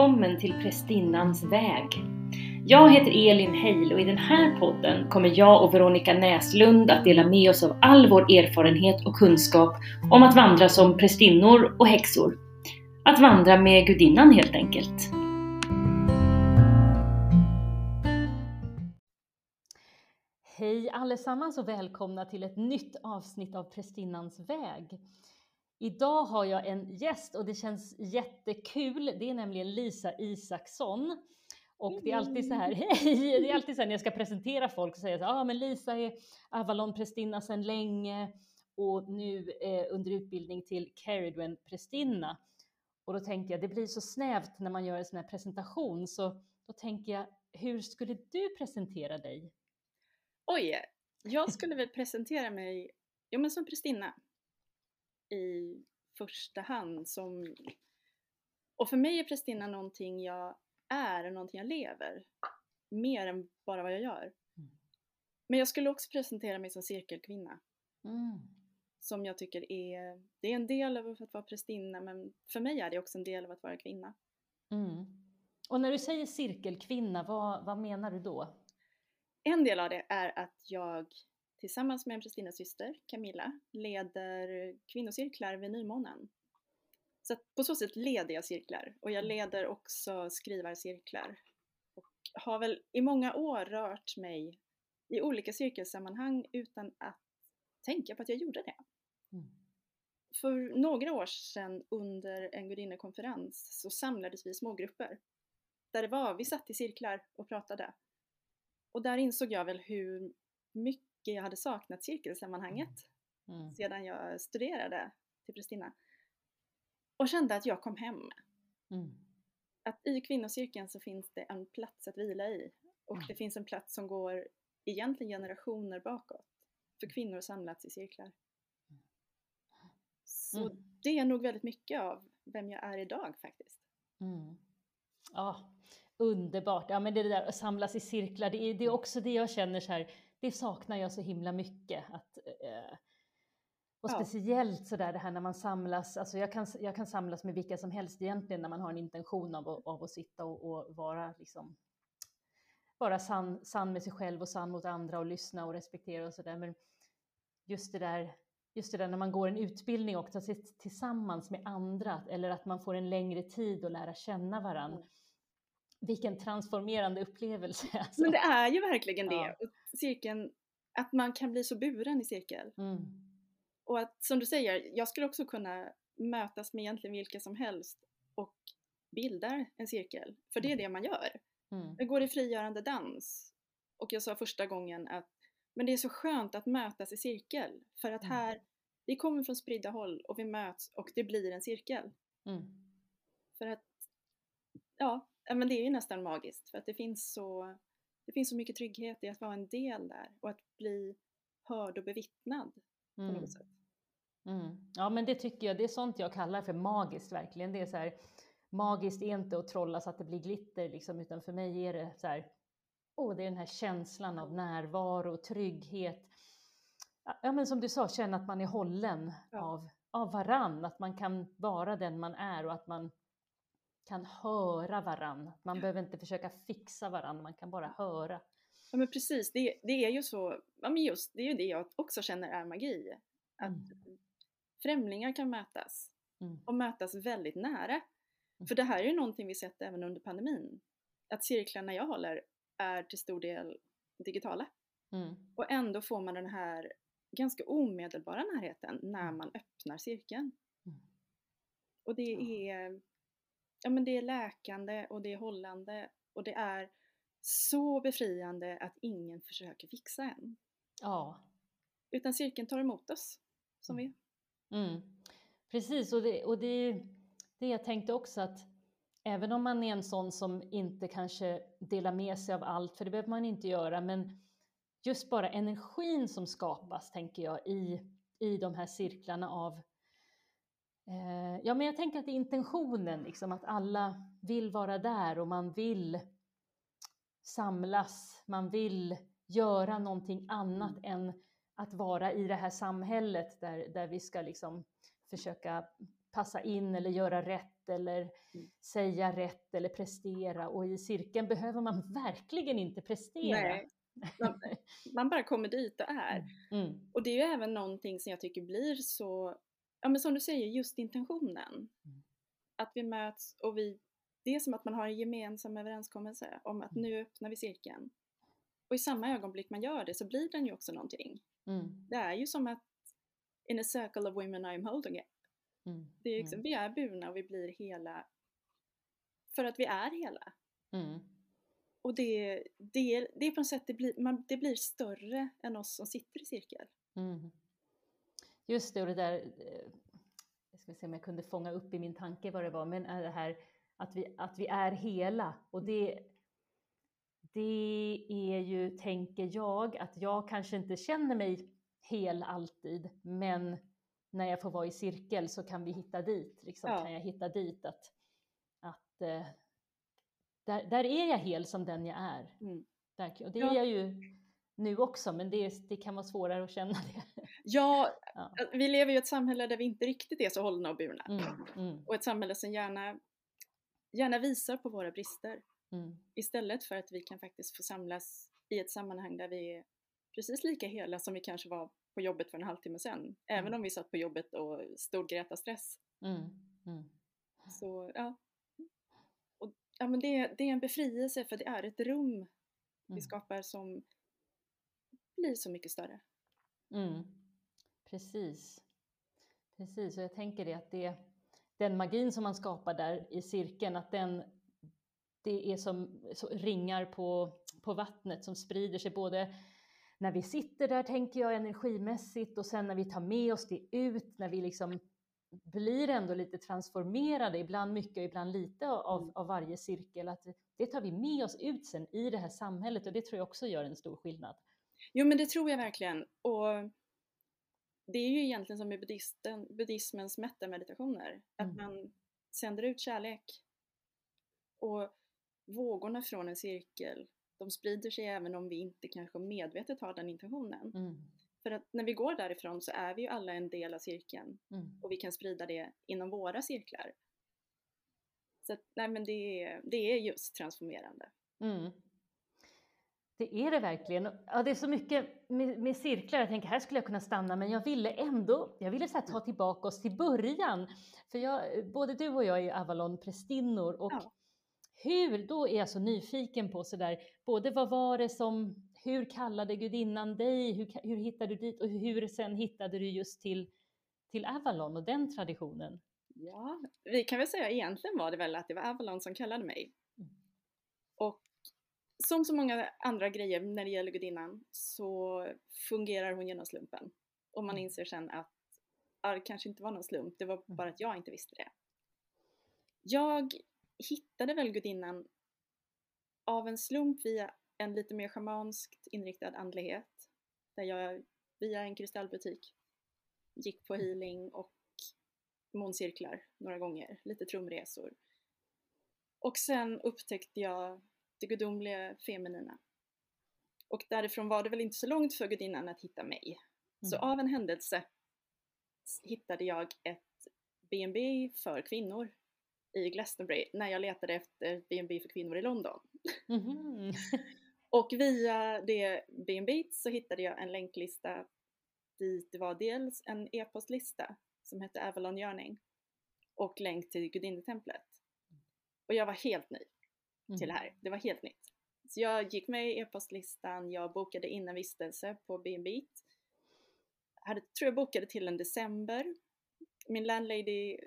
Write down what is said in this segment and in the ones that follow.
välkommen till Prästinnans väg. Jag heter Elin Heil och i den här podden kommer jag och Veronica Näslund att dela med oss av all vår erfarenhet och kunskap om att vandra som prästinnor och häxor. Att vandra med gudinnan helt enkelt. Hej allesammans och välkomna till ett nytt avsnitt av Prästinnans väg. Idag har jag en gäst och det känns jättekul. Det är nämligen Lisa Isaksson. Och det är alltid så här, hej! Det är alltid så här när jag ska presentera folk och säga så ah, men Lisa är Avalon-prästinna sedan länge och nu eh, under utbildning till Caridwen-prästinna. Och då tänker jag, det blir så snävt när man gör en sån här presentation, så då tänker jag, hur skulle du presentera dig? Oj, jag skulle väl presentera mig jo, men som prästinna i första hand. Som, och för mig är prästinna någonting jag är och någonting jag lever. Mer än bara vad jag gör. Mm. Men jag skulle också presentera mig som cirkelkvinna. Mm. Som jag tycker är, det är en del av att vara prästinna men för mig är det också en del av att vara kvinna. Mm. Och när du säger cirkelkvinna, vad, vad menar du då? En del av det är att jag tillsammans med Kristinas syster, Camilla, leder kvinnocirklar vid nymånen. Så på så sätt leder jag cirklar och jag leder också skrivarcirklar. Och har väl i många år rört mig i olika cirkelsammanhang utan att tänka på att jag gjorde det. Mm. För några år sedan under en gudinnekonferens så samlades vi i smågrupper. Där det var, vi satt i cirklar och pratade. Och där insåg jag väl hur mycket jag hade saknat cirkelsammanhanget mm. mm. sedan jag studerade till prästinna. Och kände att jag kom hem. Mm. Att i kvinnocirkeln så finns det en plats att vila i och mm. det finns en plats som går egentligen generationer bakåt. För mm. kvinnor samlats i cirklar. Så mm. det är nog väldigt mycket av vem jag är idag faktiskt. Ja, underbart. Ja, men det där att samlas i cirklar, det är, det är också det jag känner så här, det saknar jag så himla mycket. Att, eh, och speciellt så där det här när man samlas, alltså jag kan, jag kan samlas med vilka som helst egentligen när man har en intention av, av att sitta och, och vara liksom vara sann, sann med sig själv och sann mot andra och lyssna och respektera och sådär. Men just det där just det där när man går en utbildning också tillsammans med andra eller att man får en längre tid att lära känna varandra. Mm vilken transformerande upplevelse. Alltså. Men det är ju verkligen det. Ja. Cirkeln, att man kan bli så buren i cirkel. Mm. Och att som du säger, jag skulle också kunna mötas med egentligen vilka som helst och bildar en cirkel. För det är mm. det man gör. Mm. Jag går i frigörande dans. Och jag sa första gången att men det är så skönt att mötas i cirkel. För att mm. här, vi kommer från spridda håll och vi möts och det blir en cirkel. Mm. För att, ja, ja, men det är ju nästan magiskt för att det finns så det finns så mycket trygghet i att vara en del där och att bli hörd och bevittnad på mm. något sätt. Mm. Ja men det tycker jag, det är sånt jag kallar för magiskt verkligen. Det är så här, magiskt är inte att trolla så att det blir glitter liksom, utan för mig är det så här, oh, det är den här känslan av närvaro och trygghet. Ja men som du sa, känna att man är hållen ja. av, av varann, att man kan vara den man är och att man kan höra varann. Man ja. behöver inte försöka fixa varann, man kan bara höra. Ja men precis, det, det är ju så, ja men just det är ju det jag också känner är magi. Att mm. främlingar kan mötas mm. och mötas väldigt nära. Mm. För det här är ju någonting vi sett även under pandemin. Att cirklarna jag håller är till stor del digitala. Mm. Och ändå får man den här ganska omedelbara närheten när mm. man öppnar cirkeln. Mm. Och det är ja, men det är läkande och det är hållande och det är så befriande att ingen försöker fixa en. Ja. Utan cirkeln tar emot oss som vi är. Mm. Precis, och, det, och det är det jag tänkte också att även om man är en sån som inte kanske delar med sig av allt, för det behöver man inte göra, men just bara energin som skapas, tänker jag, i, i de här cirklarna av Eh, ja, men jag tänker att det är intentionen, liksom, att alla vill vara där och man vill samlas, man vill göra någonting annat mm. än att vara i det här samhället där, där vi ska liksom försöka passa in eller göra rätt eller Mm. säga rätt eller prestera och i cirkeln behöver man verkligen inte prestera. Nej, man, man bara kommer dit och är. Mm. Och det är ju även någonting som jag tycker blir så, ja men som du säger, just intentionen. Mm. Att vi möts och vi, det är som att man har en gemensam överenskommelse om att nu öppnar vi cirkeln. Och i samma ögonblick man gör det så blir den ju också någonting. Mm. Det är ju som att in a circle of women I am holding it. Mm. Det är liksom, Vi är burna och vi blir hela för att vi är hela. Mm. Och det, det, det är på något sätt, det blir, man, det blir större än oss som sitter i cirkel. Mm. Just det, och det där, eh, jag ska se om jag kunde fånga upp i min tanke vad det var, men det här att vi, att vi är hela. Och det, det är ju, tänker jag, att jag kanske inte känner mig hel alltid, men när jag får vara i cirkel så kan vi hitta dit, liksom, Ja. kan jag hitta dit att, att eh, där, där är jag hel som den jag är. Mm. Verkligen. Och det är jag ju nu också, men det, det kan vara svårare att känna det. Ja, Ja. vi lever ju i ett samhälle där vi inte riktigt är så hållna och burna. Mm, mm, Och ett samhälle som gärna, gärna visar på våra brister. mm, Istället för att vi kan faktiskt få samlas i ett sammanhang där vi är precis lika hela som vi kanske var på jobbet för en halvtimme sedan. Även Mm. om vi satt på jobbet och storgrät av stress. mm, mm. Så ja. Och, ja men det, det är en befrielse för det är ett rum vi skapar som blir så mycket större. Mm. Precis. Precis, och jag tänker det att det, den magin som man skapar där i cirkeln, att den, det är som ringar på, på vattnet som sprider sig både när vi sitter där, tänker jag, energimässigt och sen när vi tar med oss det ut, när vi liksom blir ändå lite transformerade, ibland mycket och ibland lite av, Mm. av varje cirkel, att det tar vi med oss ut sen i det här samhället och det tror jag också gör en stor skillnad. Jo men det tror jag verkligen. Och det är ju egentligen som i buddhisten, buddhismens metta-meditationer. Att Mm. man sänder ut kärlek. Och vågorna från en cirkel, de sprider sig även om vi inte kanske medvetet har den intentionen. Mm. För att när vi går därifrån så är vi ju alla en del av cirkeln. Mm. Och vi kan sprida det inom våra cirklar. Så att, nej men det är, det är just transformerande. Mm. Det är det verkligen. Ja, det är så mycket med, med cirklar. Jag tänker här skulle jag kunna stanna, men jag ville ändå, jag ville så här ta tillbaka oss till början. För jag, både du och jag är Avalon-prästinnor och Ja. hur, då är jag så nyfiken på sådär, både vad var det som, hur kallade gudinnan dig, hur, hur hittade du dit och hur sen hittade du just till, till Avalon och den traditionen? Ja, vi kan väl säga egentligen var det väl att det var Avalon som kallade mig. Mm. Och som så många andra grejer när det gäller gudinnan så fungerar hon genom slumpen. Och man Mm. inser sen att ja, det kanske inte var någon slump, det var Mm. bara att jag inte visste det. Jag hittade väl gudinnan av en slump via en lite mer schamanskt inriktad andlighet. Där jag via en kristallbutik gick på healing och måncirklar några gånger, lite trumresor. Och sen upptäckte jag det gudomliga feminina. Och därifrån var det väl inte så långt för gudinnan att hitta mig. Så Mm. av en händelse hittade jag ett B&B för kvinnor i Glastonbury när jag letade efter B&B för kvinnor i London. Mhm. Och via det B&B så hittade jag en länklista dit det var dels en e-postlista som hette Avalon Yearning och länk till gudinnetemplet. Och jag var helt ny till det här. Det var helt nytt. Så jag gick med i e-postlistan, jag bokade in en vistelse på B&B. Hade, tror jag bokade till en december. Min landlady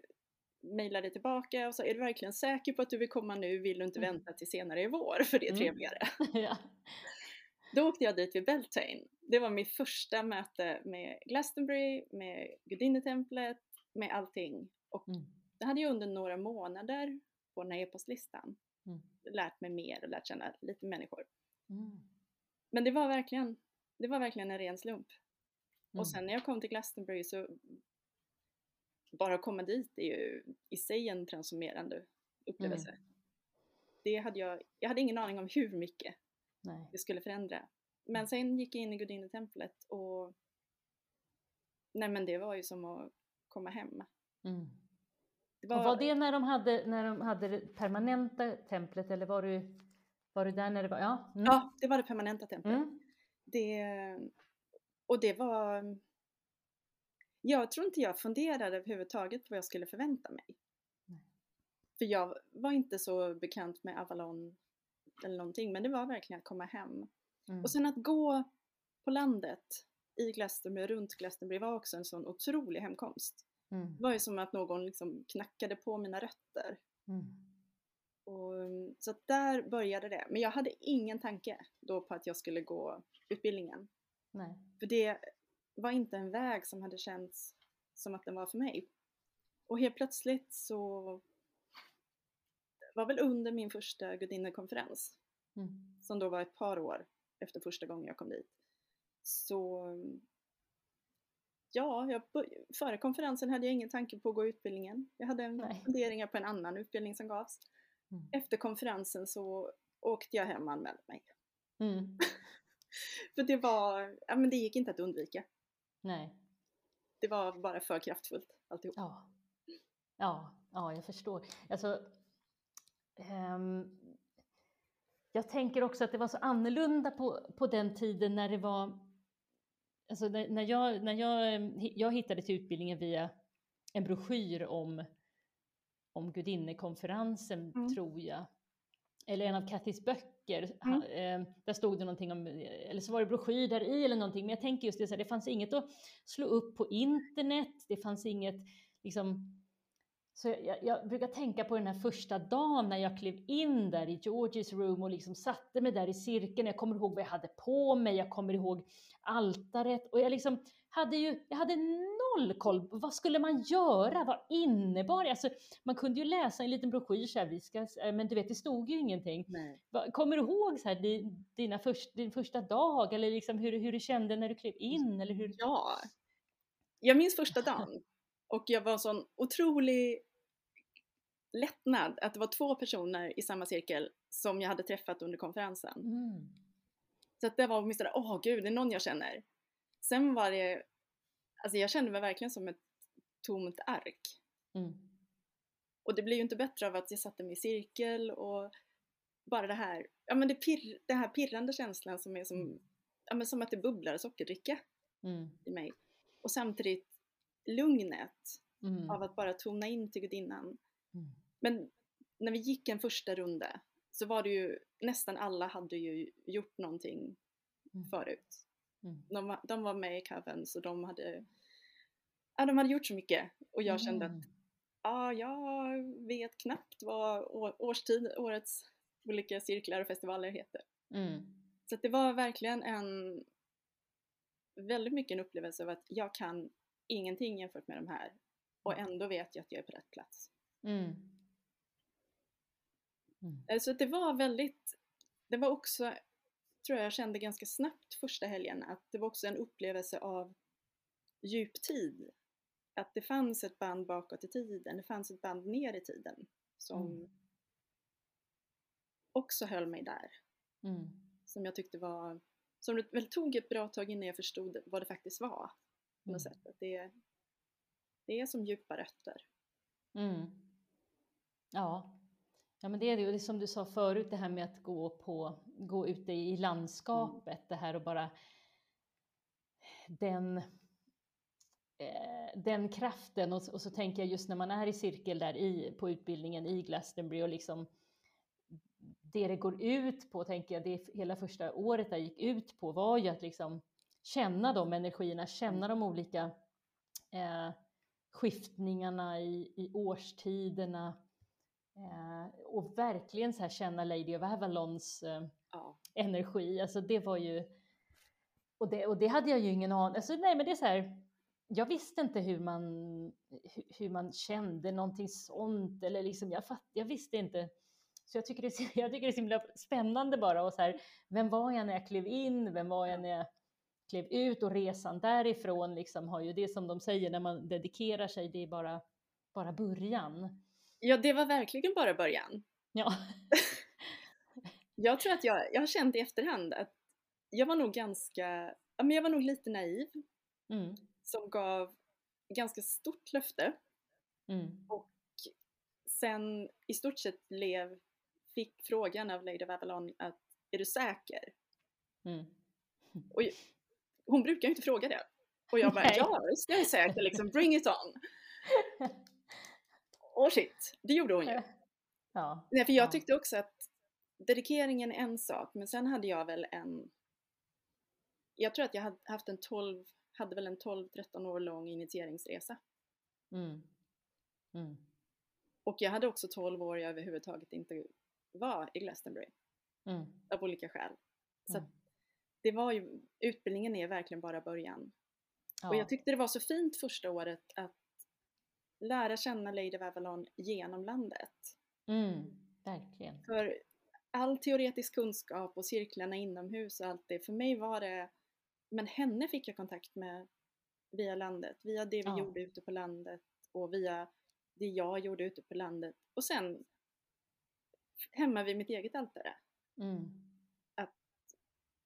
mejlade tillbaka och sa är du verkligen säker på att du vill komma nu? Vill du inte Mm. vänta till senare i vår för det är Mm. trevligare? ja. Då åkte jag dit vid Beltane. Det var mitt första möte med Glastonbury, med gudinnetemplet, med allting. Och Mm. det hade jag under några månader på den här e-postlistan. Mm. Lärt mig mer och lärt känna lite människor. Mm. Men det var verkligen, det var verkligen en ren slump. Mm. Och sen när jag kom till Glastonbury så bara att komma dit är ju i sig en transformerande upplevelse. Mm. Det hade jag, jag hade ingen aning om hur mycket Nej. det skulle förändra. Mm. Men sen gick jag in i gudinnetemplet och nej men det var ju som att komma hem. Mm. Det var... Var det när de hade, när de hade det permanenta templet eller var du, var du där när det var? Ja, mm. ja det var det permanenta templet. Mm. Det, och det var... Jag tror inte jag funderade överhuvudtaget på vad jag skulle förvänta mig. Mm. För jag var inte så bekant med Avalon eller någonting men det var verkligen att komma hem. Mm. Och sen att gå på landet i Glastonbury, runt Glastonbury var också en sån otrolig hemkomst. Mm. Det var ju som att någon liksom knackade på mina rötter. Mm. Och, så att där började det. Men jag hade ingen tanke då på att jag skulle gå utbildningen. Nej. För det var inte en väg som hade känts som att den var för mig. Och helt plötsligt så var väl under min första gudinnekonferens, mm. som då var ett par år efter första gången jag kom dit, så ja, jag, före konferensen hade jag ingen tanke på att gå utbildningen. Jag hade Nej. funderingar på en annan utbildning som gavs. Mm. Efter konferensen så åkte jag hem och anmälde mig. Mm. för det var, ja men det gick inte att undvika. Nej. Det var bara för kraftfullt alltihop. Ja, ja, ja jag förstår. Alltså, um, jag tänker också att det var så annorlunda på, på den tiden när det var Alltså när, jag, när jag, jag hittade till utbildningen via en broschyr om, om gudinnekonferensen, mm. tror jag. Eller en av Kathys böcker. Mm. Eh, där stod det någonting om, eller så var det broschyr där i eller någonting. Men jag tänker just det, så här, det fanns inget att slå upp på internet. Det fanns inget, liksom, så jag, jag, brukar tänka på den här första dagen när jag klev in där i Georgies room och liksom satte mig där i cirkeln. Jag kommer ihåg vad jag hade på mig, jag kommer ihåg altaret och jag liksom hade ju, jag hade noll koll. Vad skulle man göra? Vad innebar det? Alltså, man kunde ju läsa en liten broschyr så här, vi ska, men du vet, det stod ju ingenting. Nej. Kommer du ihåg så här, dina först, din första dag eller liksom hur, hur du kände när du klev in? Eller hur? Ja, jag minns första dagen. Och jag var en sån otrolig lättnad att det var två personer i samma cirkel som jag hade träffat under konferensen. Mm. Så att det var åtminstone, åh gud, det är någon jag känner. Sen var det, alltså jag kände mig verkligen som ett tomt ark. Mm. Och det blev ju inte bättre av att jag satte mig i cirkel och bara det här, ja men det, pirr, det här pirrande känslan som är som, mm. ja men som att det bubblar sockerdricka mm. i mig. Och samtidigt lugnet mm. av att bara tona in till gudinnan. Mm. Men när vi gick en första runda så var det ju nästan alla hade ju gjort någonting mm. förut. Mm. De, de, var med i Coven så de hade, ja, de hade gjort så mycket och jag kände att mm. ja, jag vet knappt vad årstid, årets olika cirklar och festivaler heter. Mm. Så det var verkligen en väldigt mycket en upplevelse av att jag kan ingenting jämfört med de här och mm. ändå vet jag att jag är på rätt plats. Mm. Mm. Eh, så det var väldigt, det var också, tror jag jag kände ganska snabbt första helgen, att det var också en upplevelse av djuptid. Att det fanns ett band bakåt i tiden, det fanns ett band ner i tiden som mm. också höll mig där. Mm. Som jag tyckte var, som det väl tog ett bra tag innan jag förstod vad det faktiskt var. På något mm. sätt. Att det, det är som djupa rötter. Mm. Ja, Ja, men det är det. Och det är som du sa förut, det här med att gå, på, gå ute i landskapet, mm. det här och bara den, eh, den kraften. Och, och, så tänker jag just när man är i cirkel där i, på utbildningen i Glastonbury och liksom det det går ut på, tänker jag, det hela första året där gick ut på var ju att liksom känna de energierna, känna de olika eh, skiftningarna i, i årstiderna, Eh, och verkligen så här känna Lady of Avalons eh, ja. energi, alltså det var ju, och det, och det hade jag ju ingen aning alltså nej men det är så här, jag visste inte hur man, hur, man kände någonting sånt eller liksom, jag, fatt, jag visste inte. Så jag tycker, det är, jag tycker det är så himla spännande bara och så här, vem var jag när jag klev in, vem var jag när jag klev ut och resan därifrån liksom har ju det som de säger när man dedikerar sig, det är bara, bara början. Ja, det var verkligen bara början. Ja. jag tror att jag, jag har känt i efterhand att jag var nog ganska, ja men jag var nog lite naiv. Mm. Som gav ganska stort löfte. Mm. Och sen i stort sett lev, fick frågan av Lady of Avalon att är du säker? Mm. Och hon brukar ju inte fråga det. Och jag bara, Nej. ja visst jag säker liksom, bring it on. Och shit, det gjorde hon ju. Ja. Nej, för jag ja. tyckte också att dedikeringen är en sak, men sen hade jag väl en... Jag tror att jag hade haft en 12, hade väl en 12-13 år lång initieringsresa. Mm. Mm. Och jag hade också 12 år jag överhuvudtaget inte var i Glastonbury, Mm. av olika skäl. Så Mm. Det var ju, utbildningen är verkligen bara början. Ja. Och jag tyckte det var så fint första året att lära känna Lady of Avalon genom landet. Mm. Verkligen. För all teoretisk kunskap och cirklarna inomhus och allt det, för mig var det, men henne fick jag kontakt med via landet, via det vi Ja. gjorde ute på landet och via det jag gjorde ute på landet och sen hemma vid mitt eget altare. Mm.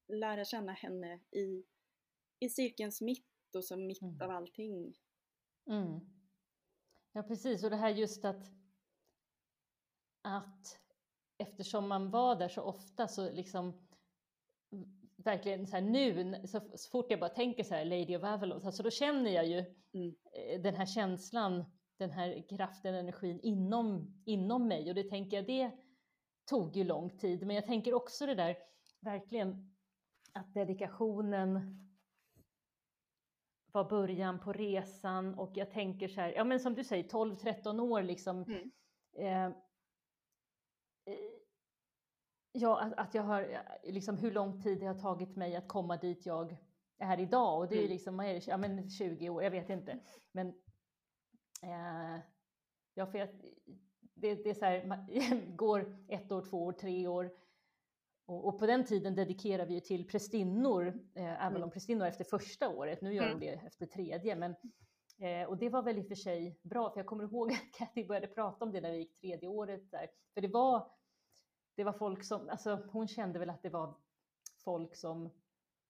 Lära känna henne i, i cirkelns mitt och som mitt Mm. av allting. Mm. Ja, precis. Och det här just att, att eftersom man var där så ofta så liksom verkligen så här nu, så, fort jag bara tänker så här Lady of Avalon, alltså då känner jag ju Mm. eh, den här känslan, den här kraften, energin inom, inom mig och det tänker jag, det tog ju lång tid, men jag tänker också det där verkligen att dedikationen var början på resan och jag tänker så här, ja men som du säger 12-13 år liksom. Mm. Eh, eh, ja, att, att jag har, liksom hur lång tid det har tagit mig att komma dit jag är idag och det är Mm. liksom, vad är det, ja men 20 år, jag vet inte. Men eh, ja, för jag, det, det är så här, man, går ett år, två år, tre år och, på den tiden dedikerar vi ju till prästinnor, eh, Avalon-prästinnor efter första året. Nu gör Mm. de det efter tredje, men eh, och det var väl i och för sig bra, för jag kommer ihåg att Kathy började prata om det när vi gick tredje året där, för det var det var folk som, alltså hon kände väl att det var folk som,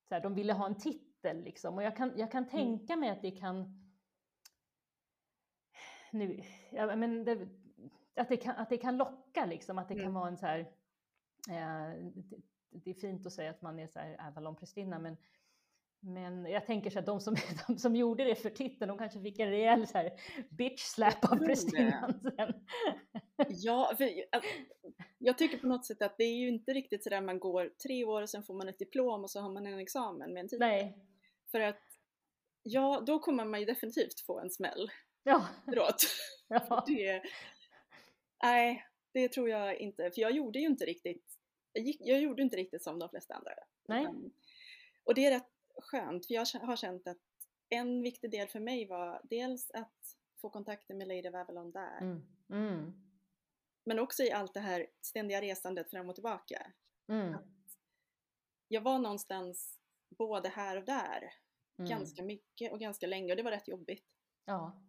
så här, de ville ha en titel liksom, och jag kan, jag kan tänka mig att det kan, nu, ja, men det, att, det kan, att det kan locka liksom, att det kan Mm. vara en så här, det, det är fint att säga att man är så här Avalon-prästinna, men men jag tänker så att de som, de som gjorde det för titeln, de kanske fick en rejäl så här bitch slap av prästinnan sen. Ja, för jag, jag tycker på något sätt att det är ju inte riktigt sådär man går tre år och sen får man ett diplom och så har man en examen med en titel. Nej, För att ja, då kommer man ju definitivt få en smäll ja, ja. Det, nej, det tror jag inte. För jag gjorde ju inte riktigt, jag, gick, jag gjorde inte riktigt som de flesta andra. Nej. Och det är rätt skönt, för jag har känt att en viktig del för mig var dels att få kontakten med Lady of Avalon där, Mm, mm, men också i allt det här ständiga resandet fram och tillbaka. mm, Jag var någonstans både här och där, mm. ganska mycket och ganska länge och det var rätt jobbigt. Ja,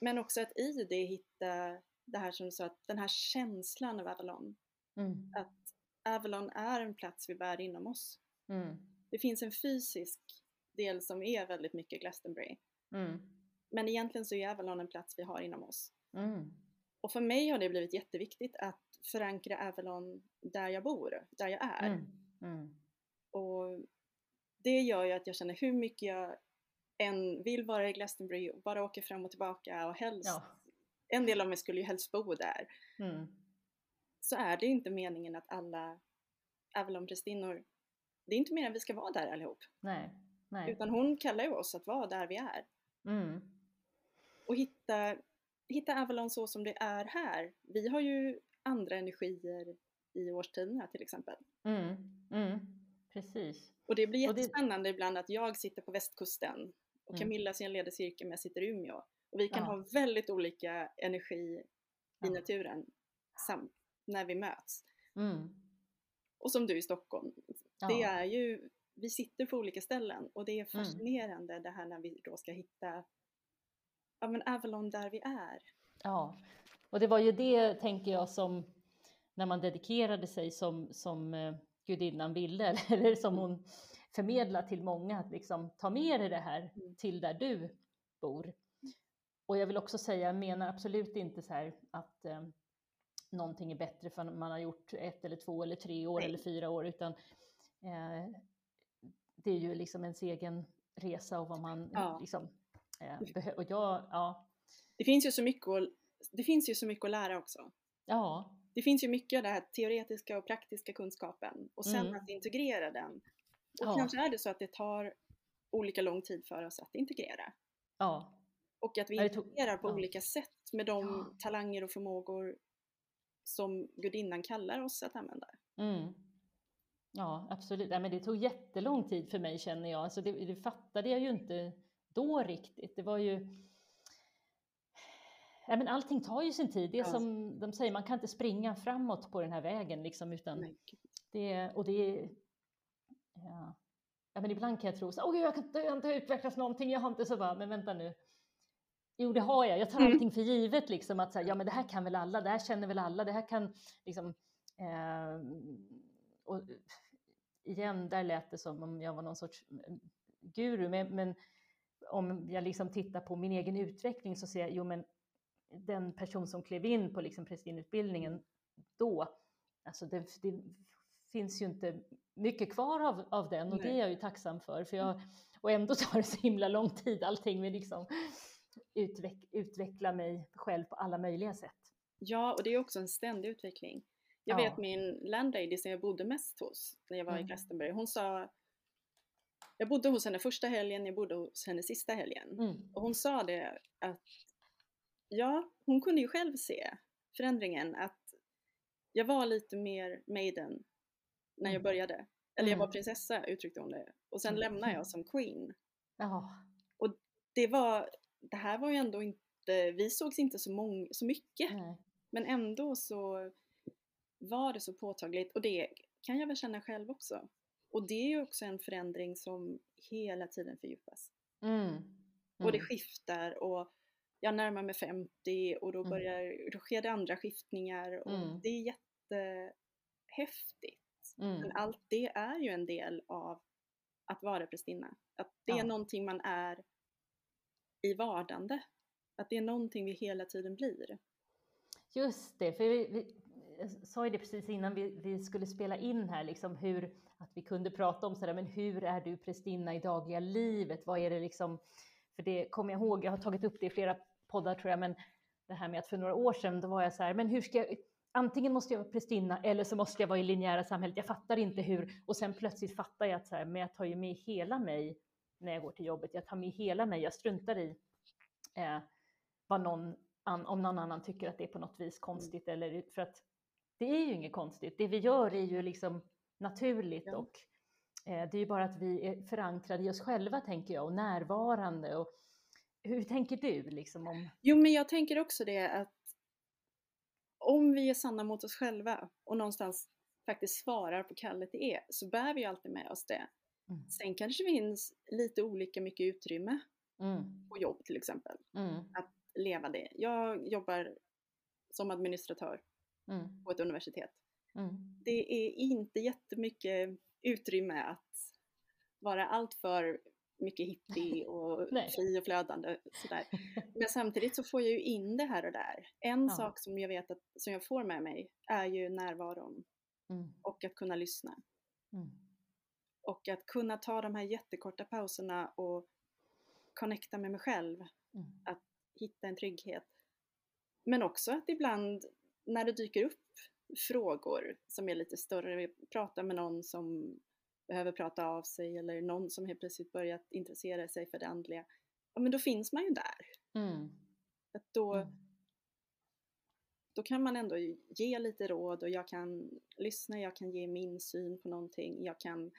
Men också att i det hitta det här som du sa, att den här känslan av Avalon. mm, Att Avalon är en plats vi bär inom oss. mm, Det finns en fysisk del som är väldigt mycket Glastonbury. mm, Men egentligen så är Avalon en plats vi har inom oss. mm, Och för mig har det blivit jätteviktigt att förankra Avalon där jag bor, där jag är. mm, mm, Och det gör ju att jag känner hur mycket jag än vill vara i Glastonbury och bara åka fram och tillbaka och helst, ja, en del av mig skulle ju helst bo där. mm, Så är det inte meningen att alla Avalon-prästinnor, det är inte meningen att vi ska vara där allihop. nej, nej, Utan hon kallar ju oss att vara där vi är. mm, Och hitta, hitta Avalon så som det är här. Vi har ju andra energier i årstiderna till exempel. mm, mm, precis. Och det blir Och det- jättespännande ibland att jag sitter på västkusten och Mm. Camilla sin leder cirkel med sitter i Umeå. Och vi kan Ja. ha väldigt olika energi i naturen sam- när vi möts. Mm, Och som du i Stockholm. Det ja, Mm. är ju, vi sitter på olika ställen och det är fascinerande det här när vi då ska hitta ja, men Avalon där vi är. ja. Och det var ju det, tänker jag, som när man dedikerade sig som, som eh, gudinnan ville, eller som hon förmedlar till många, att liksom ta med dig det här Mm. till där du bor. Och jag vill också säga, jag menar absolut inte så här att, eh, någonting är bättre för man har gjort ett eller två eller tre år Nej. eller fyra år, utan eh, det är ju liksom ens egen resa och vad man Ja. liksom eh, behöver. Ja, Det finns ju så mycket att, det finns ju så mycket att lära också. ja, Det finns ju mycket av den här teoretiska och praktiska kunskapen och sen Mm. att integrera den. Och Ja. kanske är det så att det tar olika lång tid för oss att integrera. ja, Och att vi integrerar på olika sätt med de talanger och förmågor som gudinnan kallar oss att använda. mm. ja, absolut. Nej, men det tog jättelång tid för mig känner jag. Alltså det, det fattade jag ju inte då riktigt. Det var ju Ja, men allting tar ju sin tid. Det är Ja. som de säger, man kan inte springa framåt på den här vägen liksom, utan Nej. Det, och det är... Ja. ja, men ibland kan jag tro så åh gud, jag, kan, inte- jag har inte utvecklats någonting, jag har inte så bara, men vänta nu. Jo, det har jag. Jag tar Mm. allting för givet, liksom att säga, ja men det här kan väl alla, det här känner väl alla, det här kan liksom... Eh, och igen, där lät det som om jag var någon sorts eh, guru, men, men om jag liksom tittar på min egen utveckling så ser jag, jo men den person som klev in på liksom prästinneutbildningen då, alltså det, det finns ju inte mycket kvar av, av den och det Nej. är jag ju tacksam för. för jag, och ändå tar det så himla lång tid allting med liksom utveck, utveckla mig själv på alla möjliga sätt. Ja, och det är också en ständig utveckling. Jag Ja. vet min landlady som jag bodde mest hos när jag var i Mm. Glastonbury, hon sa jag bodde hos henne första helgen, jag bodde hos henne sista helgen. Mm. Och hon sa det att, ja, hon kunde ju själv se förändringen att jag var lite mer maiden när jag Mm. började. Eller jag var Mm. prinsessa uttryckte hon det. Och sen Mm. lämnade jag som queen. Ja, Det var, det här var ju ändå inte, vi sågs inte så, mång, så mycket. nej. Men ändå så var det så påtagligt och det kan jag väl känna själv också. Och det är ju också en förändring som hela tiden fördjupas. Mm. Och det Mm. skiftar och jag närmar mig 50 och då, Mm. börjar, då sker det andra skiftningar och Mm. det är jättehäftigt. Men Mm. allt det är ju en del av att vara prästinna. Att det är Ja. någonting man är i vardande. Att det är någonting vi hela tiden blir. Just det, för vi, vi jag sa ju det precis innan vi, vi skulle spela in här, liksom hur, att vi kunde prata om sådär, men hur är du prästinna i dagliga livet? Vad är det liksom, för det kommer jag ihåg, jag har tagit upp det i flera poddar tror jag, men det här med att för några år sedan, då var jag så här, men hur ska jag, antingen måste jag vara prästinna eller så måste jag vara i linjära samhället, jag fattar inte hur, och sen plötsligt fattar jag att så här, men jag tar ju med hela mig när jag går till jobbet, jag tar med hela mig, jag struntar i eh, vad någon an, om någon annan tycker att det är på något vis konstigt eller för att det är ju inget konstigt. Det vi gör är ju liksom naturligt Ja. och eh, det är ju bara att vi är förankrade i oss själva tänker jag och närvarande och hur tänker du liksom om? Jo, men jag tänker också det att om vi är sanna mot oss själva och någonstans faktiskt svarar på kallet det är, så bär vi alltid med oss det. Mm. Sen kanske det finns lite olika mycket utrymme Mm, på jobb till exempel, mm, att leva det. Jag jobbar som administratör mm, på ett universitet. mm, Det är inte jättemycket utrymme att vara alltför mycket hippie och fri och flödande. Sådär. Men samtidigt så får jag ju in det här och där. En Ja. sak som jag vet att som jag får med mig är ju närvaron mm, och att kunna lyssna. mm, Och att kunna ta de här jättekorta pauserna och connecta med mig själv. mm, Hitta en trygghet. Men också att ibland när det dyker upp frågor som är lite större, vi pratar med någon som behöver prata av sig eller någon som helt plötsligt börjat intressera sig för det andliga. Ja men då finns man ju där. mm, Att då, mm. då kan man ändå ge lite råd och jag kan lyssna, jag kan ge min syn på någonting, jag kan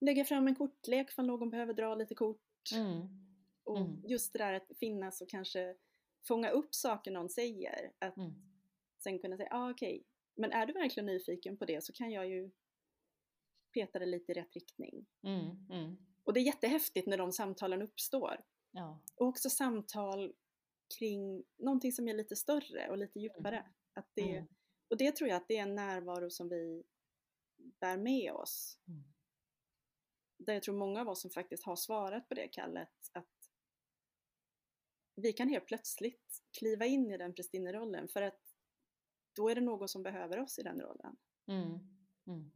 lägga fram en kortlek för någon behöver dra lite kort. Mm, Och Mm. just det där att finnas och kanske fånga upp saker någon säger. Att mm, sen kunna säga, ah, okej, men är du verkligen nyfiken på det så kan jag ju peta det lite i rätt riktning. mm, mm. Och det är jättehäftigt när de samtalen uppstår. Ja, Och också samtal kring någonting som är lite större och lite djupare. Att det, mm, Och det tror jag att det är en närvaro som vi bär med oss. Där jag tror många av oss som faktiskt har svarat på det kallet att vi kan helt plötsligt kliva in i den prästinnerollen för att då är det någon som behöver oss i den rollen. Mm. Mm.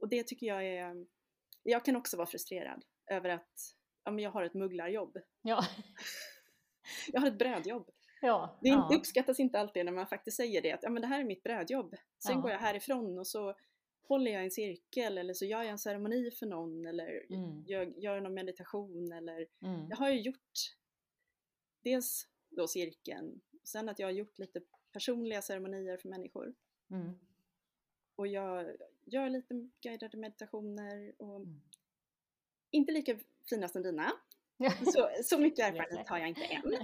Och det tycker jag är, jag kan också vara frustrerad över att ja, men jag har ett mugglarjobb. Ja. Jag har ett brödjobb. Ja. Det, ja. uppskattas inte alltid när man faktiskt säger det, att ja, men det här är mitt brödjobb. Sen Ja. går jag härifrån och så håller jag en cirkel eller så gör jag en ceremoni för någon eller Mm. jag gör någon meditation eller Mm. jag har ju gjort dels då cirkeln, sen att jag har gjort lite personliga ceremonier för människor Mm. och jag gör lite guidade meditationer och Mm. inte lika fina som dina. Så, så mycket erfarenhet har jag inte än.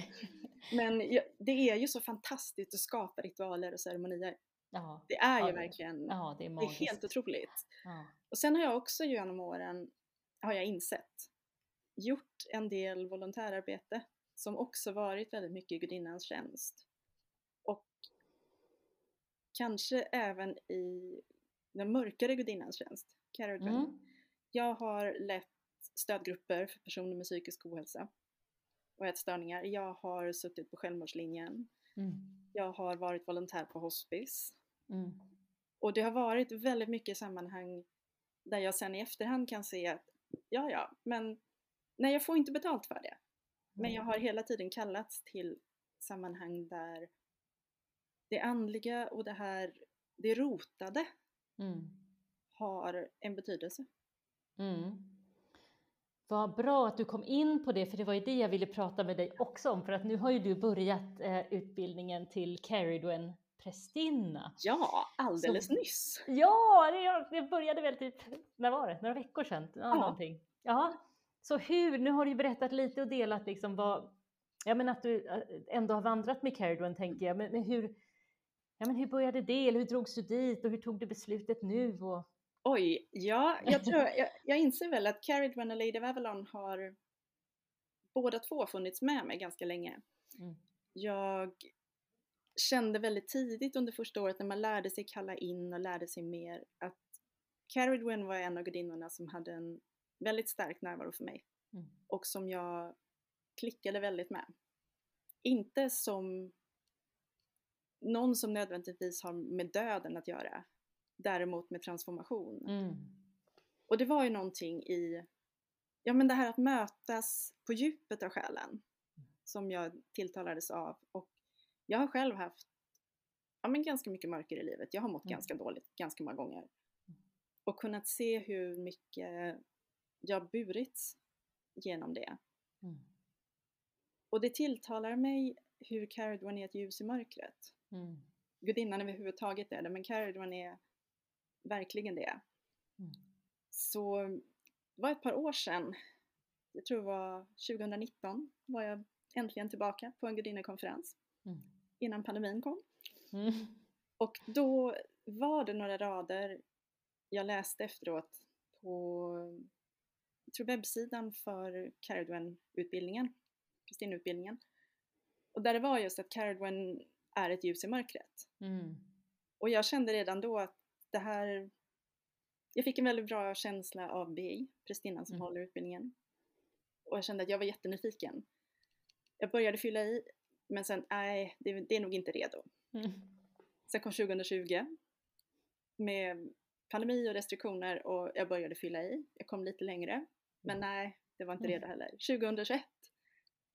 Men jag, det är ju så fantastiskt att skapa ritualer och ceremonier. Ja. Det är Ja, ju det- verkligen, ja, det är det är helt otroligt. Ja. Och sen har jag också genom åren, har jag insett, gjort en del volontärarbete som också varit väldigt mycket i gudinnans tjänst. Och kanske även i den mörkare gudinnans tjänst, Caradwen. Mm. Jag har lett stödgrupper för personer med psykisk ohälsa och ätstörningar. Jag har suttit på självmordslinjen. Mm. Jag har varit volontär på hospice. Mm. Och det har varit väldigt mycket sammanhang där jag sen i efterhand kan se att ja, ja, men nej, jag får inte betalt för det. Men jag har hela tiden kallats till sammanhang där det andliga och det här, det rotade Mm. har en betydelse. Mm. Vad bra att du kom in på det, för det var ju det jag ville prata med dig också om, för att nu har ju du börjat eh, utbildningen till Caridwen prästinna. Ja, alldeles Så- nyss! Ja, det, det började väl typ, när var det? Några veckor sedan? Ja, Ja. någonting. Ja, så hur, nu har du ju berättat lite och delat liksom vad, ja men att du eh, ändå har vandrat med Caridwen tänker jag, men, men hur, ja men hur började det, eller hur drogs du dit och hur tog du beslutet nu? Och, Oj, ja, jag tror, jag, jag inser väl att Caridwen och Lady of Avalon har båda två funnits med mig ganska länge. Mm. Jag kände väldigt tidigt under första året när man lärde sig kalla in och lärde sig mer att Caridwen var en av gudinnorna som hade en väldigt stark närvaro för mig Mm. och som jag klickade väldigt med. Inte som någon som nödvändigtvis har med döden att göra, däremot med transformation. Mm. Och det var ju någonting i, ja men det här att mötas på djupet av själen som jag tilltalades av. Och jag har själv haft, ja men ganska mycket mörker i livet. Jag har mått Mm. ganska dåligt ganska många gånger. Och kunnat se hur mycket jag burits genom det. Mm. Och det tilltalar mig hur Caradwan är ett ljus i mörkret. Mm. Gudinnan överhuvudtaget är det, men Caradwan är verkligen det. Mm. Så det var ett par år sedan, jag tror det var 2019, var jag äntligen tillbaka på en gudinnekonferens Mm. Innan pandemin kom. Mm. Och då var det några rader jag läste efteråt på tror webbsidan för Caradwen-utbildningen, Kristinutbildningen. Och där det var just att Caradwen är ett ljus i mörkret. Mm. Och jag kände redan då att det här... Jag fick en väldigt bra känsla av BI, prästinnan som Mm. håller utbildningen. Och jag kände att jag var jättenyfiken. Jag började fylla i, men sen, nej, det, det är nog inte redo. Mm. Sen kom 2020 med pandemi och restriktioner och jag började fylla i. Jag kom lite längre, men nej, det var inte Mm. redo heller. 2021,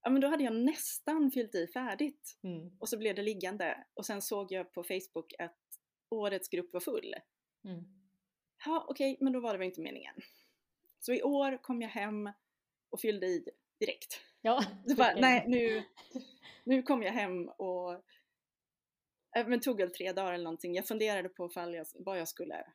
ja men då hade jag nästan fyllt i färdigt. Mm. Och så blev det liggande och sen såg jag på Facebook att årets grupp var full. Mm. Ja, okej, men då var det väl inte meningen. Så i år kom jag hem och fyllde i direkt. Ja, Så bara, nej, nu, nu kom jag hem och äh, men tog väl tre dagar eller någonting. Jag funderade på ifall jag, vad jag skulle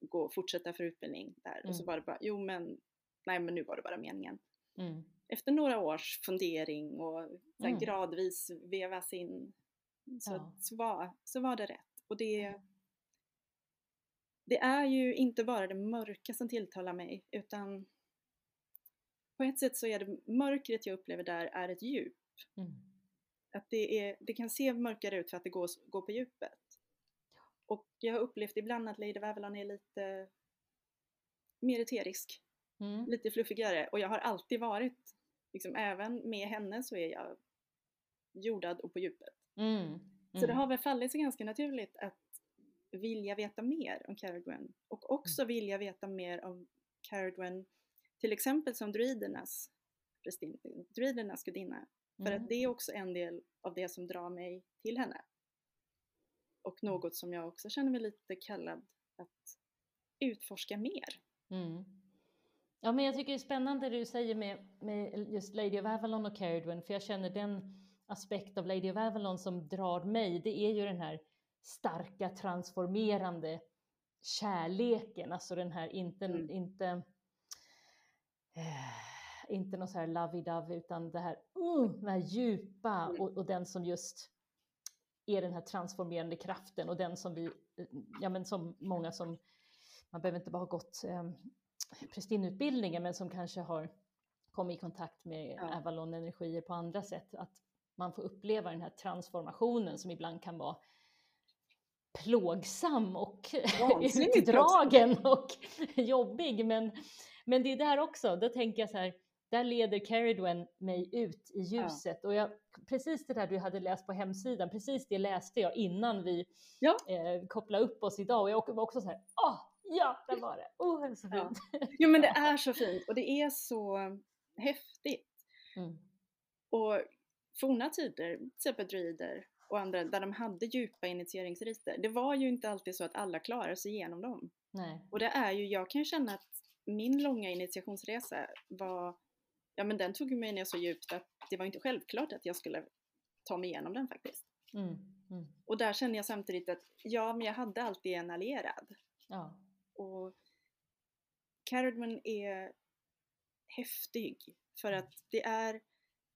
gå och fortsätta för utbildning där. Och så Mm. var det bara, jo men, nej men nu var det bara meningen. Mm. Efter några års fundering och så Mm. gradvis vevas in så, Ja. så, var, så var det rätt. Och det, det är ju inte bara det mörka som tilltalar mig utan på ett sätt så är det mörkret jag upplever där är ett djup. Mm. Att det, är, det kan se mörkare ut för att det går, går på djupet. Och jag har upplevt ibland att Lady of Avalon är lite mer eterisk, Mm. lite fluffigare och jag har alltid varit, liksom även med henne så är jag jordad och på djupet. Mm. Så det mm, har väl fallit sig ganska naturligt att vilja veta mer om Caradwen och också Mm. vilja veta mer om Caradwen till exempel som druidernas, druidernas gudinna. För mm. att det är också en del av det som drar mig till henne. Och något som jag också känner mig lite kallad att utforska mer. Mm. Ja, men jag tycker det är spännande det du säger med, med just Lady of Avalon och Caradwen, för jag känner den aspekt av Lady of Avalon som drar mig, det är ju den här starka transformerande kärleken, alltså den här inte, Mm. inte eh, inte någon så här lovey-dovey utan det här, uh, den här djupa Mm. och, och den som just är den här transformerande kraften och den som vi, eh, ja men som många som, man behöver inte bara ha gått eh, prästinneutbildningen men som kanske har kommit i kontakt med Ja. Avalon-energier på andra sätt, att man får uppleva den här transformationen som ibland kan vara plågsam och utdragen och jobbig. Men, men det är där också, då tänker jag så här, där leder Caradwen mig ut i ljuset. Och jag, precis det där du hade läst på hemsidan, precis det läste jag innan vi Ja. eh, kopplade upp oss idag. Och jag var också så här, ah, ja, där var det. Oh, det är så Ja. fint. Jo men det är så fint och det är så häftigt. Mm. Och forna tider, till exempel druider och andra, där de hade djupa initieringsriter, det var ju inte alltid så att alla klarade sig igenom dem. Nej. Och det är ju, jag kan ju känna att min långa initiationsresa var, ja men den tog mig ner så djupt att det var inte självklart att jag skulle ta mig igenom den faktiskt. Mm. Mm. Och där känner jag samtidigt att, ja men jag hade alltid en allierad. Ja. Och Caradman är häftig för Mm. att det är,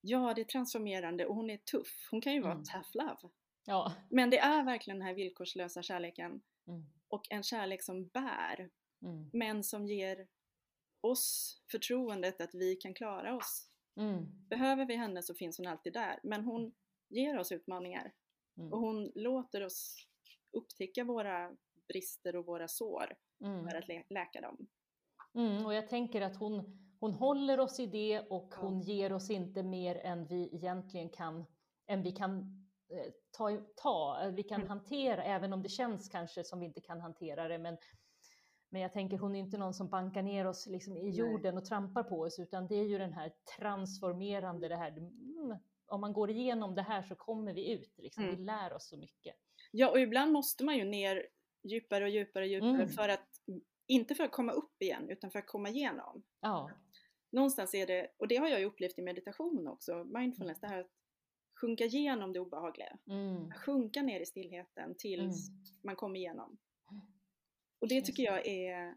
ja det är transformerande och hon är tuff. Hon kan ju vara Mm. tough love. Ja. Men det är verkligen den här villkorslösa kärleken Mm. och en kärlek som bär Mm. men som ger oss förtroendet att vi kan klara oss. Mm. Behöver vi henne så finns hon alltid där men hon ger oss utmaningar Mm. och hon låter oss upptäcka våra brister och våra sår Mm. för att lä- läka dem. Mm, och jag tänker att hon, hon håller oss i det och Ja. hon ger oss inte mer än vi egentligen kan, än vi kan eh, ta, ta eh, vi kan Mm. hantera, även om det känns kanske som vi inte kan hantera det. Men, men jag tänker hon är inte någon som bankar ner oss liksom i jorden och trampar på oss, utan det är ju den här transformerande, det här, mm, om man går igenom det här så kommer vi ut, liksom. Mm. vi lär oss så mycket. Ja, och ibland måste man ju ner djupare och djupare och djupare Mm. för att, inte för att komma upp igen, utan för att komma igenom. Ja, Någonstans är det, och det har jag ju upplevt i meditation också, mindfulness, det här att sjunka igenom det obehagliga. mm, Sjunka ner i stillheten tills Mm. man kommer igenom. Och det tycker jag är,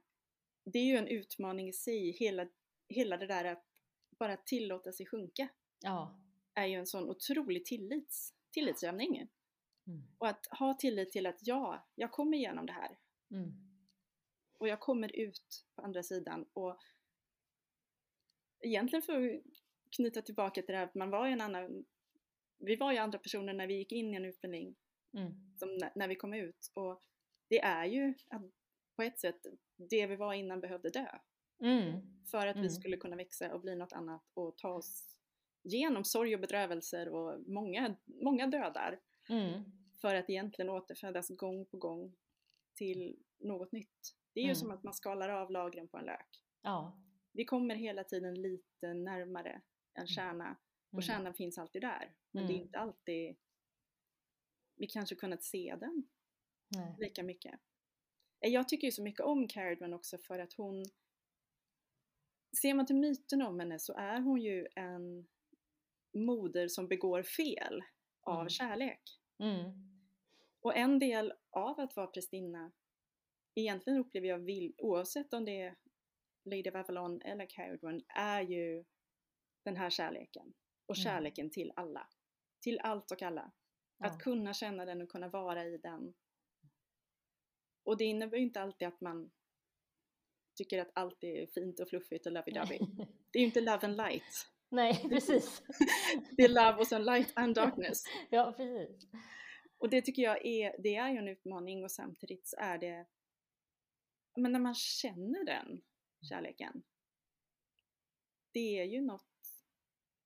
det är ju en utmaning i sig, hela, hela det där att bara tillåta sig sjunka ja. är ju en sån otrolig tillits, tillitsövning. Mm, Och att ha tillit till att ja, jag kommer igenom det här. mm, och jag kommer ut på andra sidan. Och egentligen för att knyta tillbaka till det här att man var ju en annan, vi var ju andra personer när vi gick in i en utbildning mm, som när- när vi kom ut. Och det är ju att på ett sätt det vi var innan behövde dö mm. för att vi Mm. skulle kunna växa och bli något annat och ta oss genom sorg och bedrövelser och många, många dödar Mm. för att egentligen återfödas gång på gång till något nytt. Det är ju Mm. som att man skalar av lagren på en lök. Ja. Vi kommer hela tiden lite närmare en kärna och Mm. kärnan finns alltid där. Men det är Mm. inte alltid vi kanske kunnat se den Nej. lika mycket. Eh, Jag tycker ju så mycket om Caradwan också för att hon Ser man till myten om henne så är hon ju en moder som begår fel av Mm. kärlek. Mm. Och en del av att vara prästinna, egentligen upplever jag, vill, oavsett om det är Lady of Avalon eller Caradwan, är ju den här kärleken. Och Mm. kärleken till alla. Till allt och alla. Ja. Att kunna känna den och kunna vara i den. Och det innebär ju inte alltid att man tycker att allt är fint och fluffigt och lovey-dovey. Det är ju inte love and light. Nej, precis. Det är love och sen light and darkness. Ja, precis. Och det tycker jag är, det är ju en utmaning och samtidigt så är det, men när man känner den kärleken, det är ju något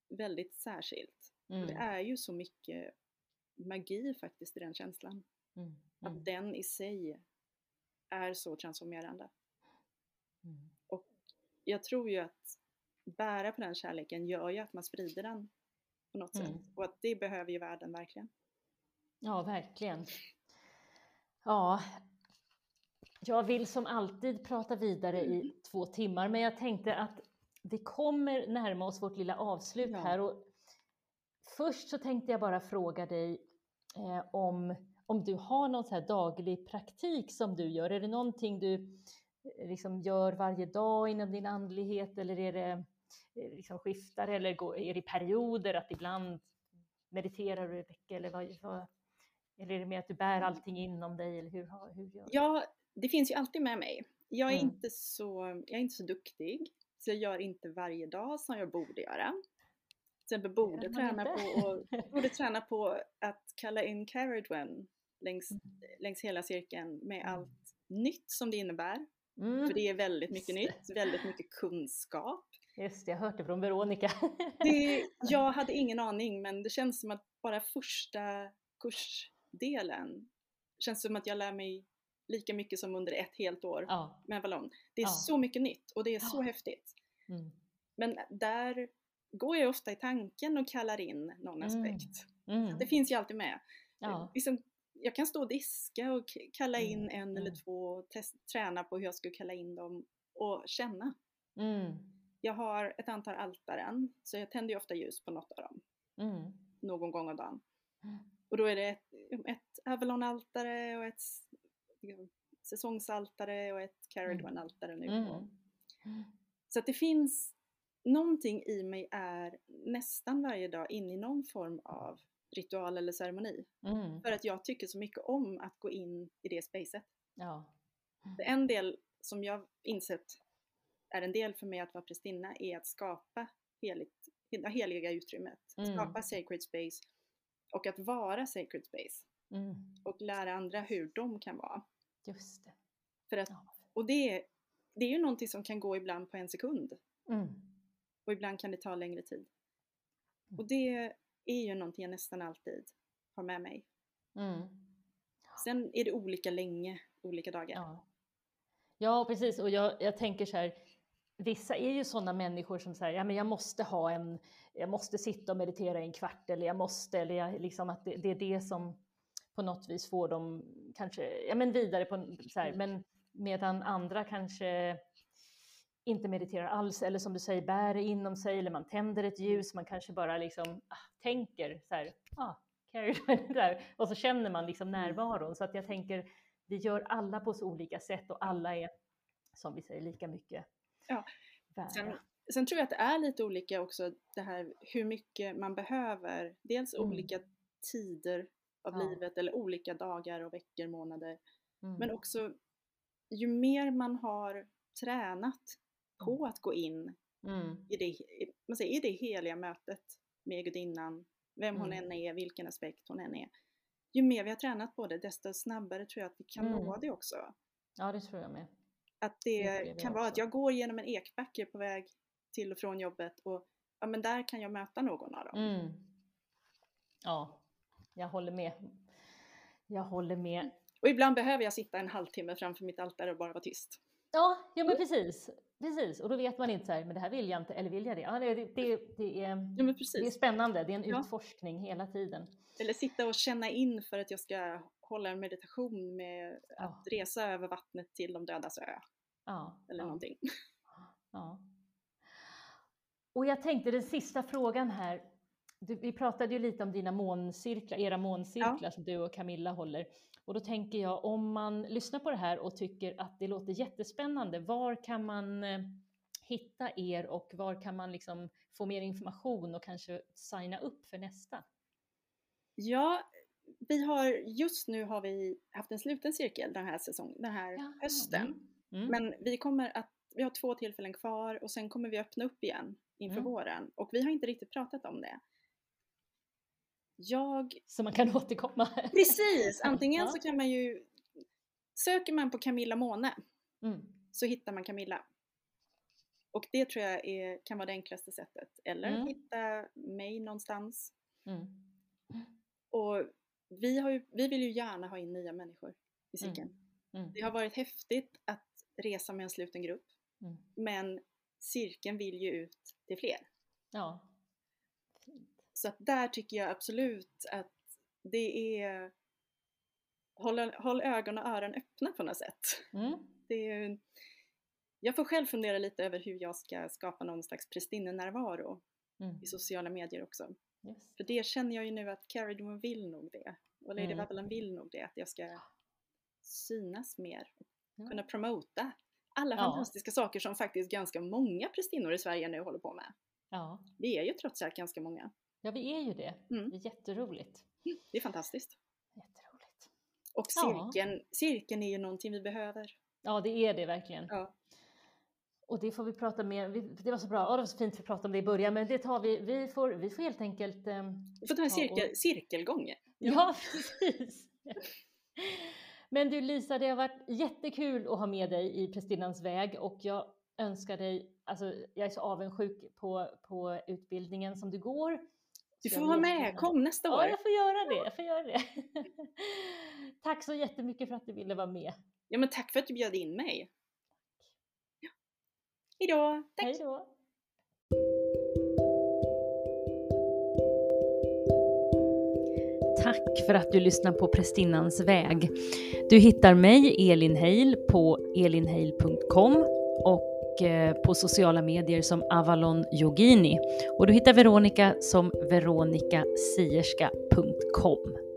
väldigt särskilt. Det Mm. är ju så mycket magi faktiskt i den känslan. Mm. Att Mm. den i sig är så transformerande. Mm. Jag tror ju att bära på den kärleken gör ju att man sprider den på något Mm. sätt. Och att det behöver ju världen verkligen. Ja, verkligen. Ja, jag vill som alltid prata vidare i två timmar, men jag tänkte att vi kommer närma oss vårt lilla avslut Ja. här. Och först så tänkte jag bara fråga dig eh, om, om du har någon så här daglig praktik som du gör. Är det någonting du eh, liksom gör varje dag inom din andlighet eller är det eh, liksom skiftar eller går, är det perioder att ibland mediterar du en vecka eller vad, vad, eller är det mer att du bär allting inom dig eller hur, hur gör du? Ja, det finns ju alltid med mig. Jag är, Mm. inte, så, jag är inte så duktig, så jag gör inte varje dag som jag borde göra. Till exempel borde träna, på, och, borde träna på att kalla in Caradwen längs, Mm. längs hela cirkeln med Mm. allt nytt som det innebär. Mm. För det är väldigt mycket nytt, väldigt mycket kunskap. Just det, jag hört det från Veronica. Det, jag hade ingen aning men det känns som att bara första kursdelen känns som att jag lär mig lika mycket som under ett helt år ja. med Avalon. Det är Ja. så mycket nytt och det är så Ja. häftigt. Mm. Men där går jag ofta i tanken och kallar in någon Mm. aspekt. Mm. Det finns ju alltid med. Ja. Liksom, jag kan stå och diska och kalla in Mm, en eller mm. två och test, träna på hur jag ska kalla in dem och känna. Mm. Jag har ett antal altaren så jag tänder ju ofta ljus på något av dem någon gång om dagen. Och då är det ett, ett Avalon-altare och ett liksom, säsongsaltare och ett Caradwan-altare nu. Mm. Så att det finns någonting i mig är nästan varje dag inne i någon form av ritual eller ceremoni. Mm. För att jag tycker så mycket om att gå in i det spacet. Ja. En del som jag insett är en del för mig att vara prästinna är att skapa heligt, heliga utrymmet. Mm. Skapa sacred space och att vara sacred space. Mm. Och lära andra hur de kan vara. Just det. För att, Ja. och det, är- det är ju någonting som kan gå ibland på en sekund. Mm. Och ibland kan det ta längre tid. Mm. Och det är ju någonting jag nästan alltid har med mig. Mm. Sen är det olika länge, olika dagar. Ja. ja, precis. Och jag, jag tänker så här, vissa är ju sådana människor som säger, ja men jag måste ha en, jag måste sitta och meditera i en kvart eller jag måste, eller jag, liksom att det, det är det som på något vis får dem kanske, ja men vidare på, så här, men medan andra kanske inte mediterar alls eller som du säger bär det inom sig eller man tänder ett ljus, man kanske bara liksom ah, tänker så här, ah, där, och så känner man liksom närvaron. Så att jag tänker, vi gör alla på så olika sätt och alla är, som vi säger, lika mycket Ja. värda. Sen, sen tror jag att det är lite olika också det här hur mycket man behöver. Dels Mm. olika tider av Ja. livet eller olika dagar och veckor, månader. Mm. Men också ju mer man har tränat på att gå in Mm. i det, man säger, i det heliga mötet med gudinnan, vem hon Mm. än är, vilken aspekt hon än är. Ju mer vi har tränat på det, desto snabbare tror jag att vi kan Mm. nå det också. Ja, det tror jag med. Att Det det kan vara att också. jag går genom en ekbacke på väg till och från jobbet och ja men där kan jag möta någon av dem. Mm. Ja, jag håller med. Jag håller med. Och ibland behöver jag sitta en halvtimme framför mitt altare och bara vara tyst. Ja, ja men precis. Precis, och då vet man inte så här, men det här vill jag inte, eller vill jag det? Ja, det, det, det, är, Ja det är spännande, det är en Ja. utforskning hela tiden. Eller sitta och känna in för att jag ska hålla en meditation med Ja. att resa över vattnet till de dödas ö. Ja, Eller ja. någonting. Ja. Och jag tänkte den sista frågan här. Du, vi pratade ju lite om dina måncirklar, era måncirklar som du och Camilla håller. Och då tänker jag om man lyssnar på det här och tycker att det låter jättespännande, var kan man eh, hitta er och var kan man liksom få mer information och kanske signa upp för nästa? Ja, vi har just nu har vi haft en sluten cirkel den här säsongen, den här Jaha, hösten. Mm. Mm. Men vi kommer att, vi har två tillfällen kvar och sen kommer vi öppna upp igen inför Mm. våren. Och vi har inte riktigt pratat om det. Jag, Så man kan återkomma. precis! Antingen Ja. så kan man ju, söker man på Camilla Måne Mm. så hittar man Camilla. Och det tror jag är, kan vara det enklaste sättet. Eller Mm. hitta mig någonstans. Mm. Och vi, har ju, vi vill ju gärna ha in nya människor i cirkeln. Mm. Mm. Det har varit häftigt att resa med en sluten grupp, Mm. men cirkeln vill ju ut till fler. Ja. Så att där tycker jag absolut att det är Håll, håll ögon och öron öppna på något sätt. Mm. Det är, jag får själv fundera lite över hur jag ska skapa någon slags prästinnenärvaro Mm. i sociala medier också. Yes. För det känner jag ju nu att Carrie Doon vill nog det. Och Lady Mm. Babylon vill nog det, att jag ska synas mer. Ja. Kunna promota alla Ja. fantastiska saker som faktiskt ganska många prästinnor i Sverige nu håller på med. Ja. Vi är ju trots allt ganska många. Ja, vi är ju det. Mm. Det är jätteroligt. Det är fantastiskt. Jätteroligt. Och Ja. cirkeln, cirkeln är ju någonting vi behöver. Ja, det är det verkligen. Ja. Och det får vi prata vi- Det var så bra. Ja, det var så fint att vi pratade om det i början, men det tar vi. Vi får, vi får helt enkelt. ehm, Vi får ta en Ja, cirkel, och- cirkelgång. Ja, precis. Men du Lisa, det har varit jättekul att ha med dig i Prästinnans väg och jag önskar dig, alltså jag är så avundsjuk på, på utbildningen som du går. Du får vara med, kom nästa Ja, år. jag får göra det. Jag får göra det. Tack så jättemycket för att du ville vara med. Ja men tack för att du bjöd in mig. Ja. Hejdå! Tack! Hej då. Tack för att du lyssnar på Prästinnans väg. Du hittar mig, Elin Heil, på elinheil.com och Eh, på sociala medier som Avalon Yogini. Och du hittar Veronica som veronicasierska.com.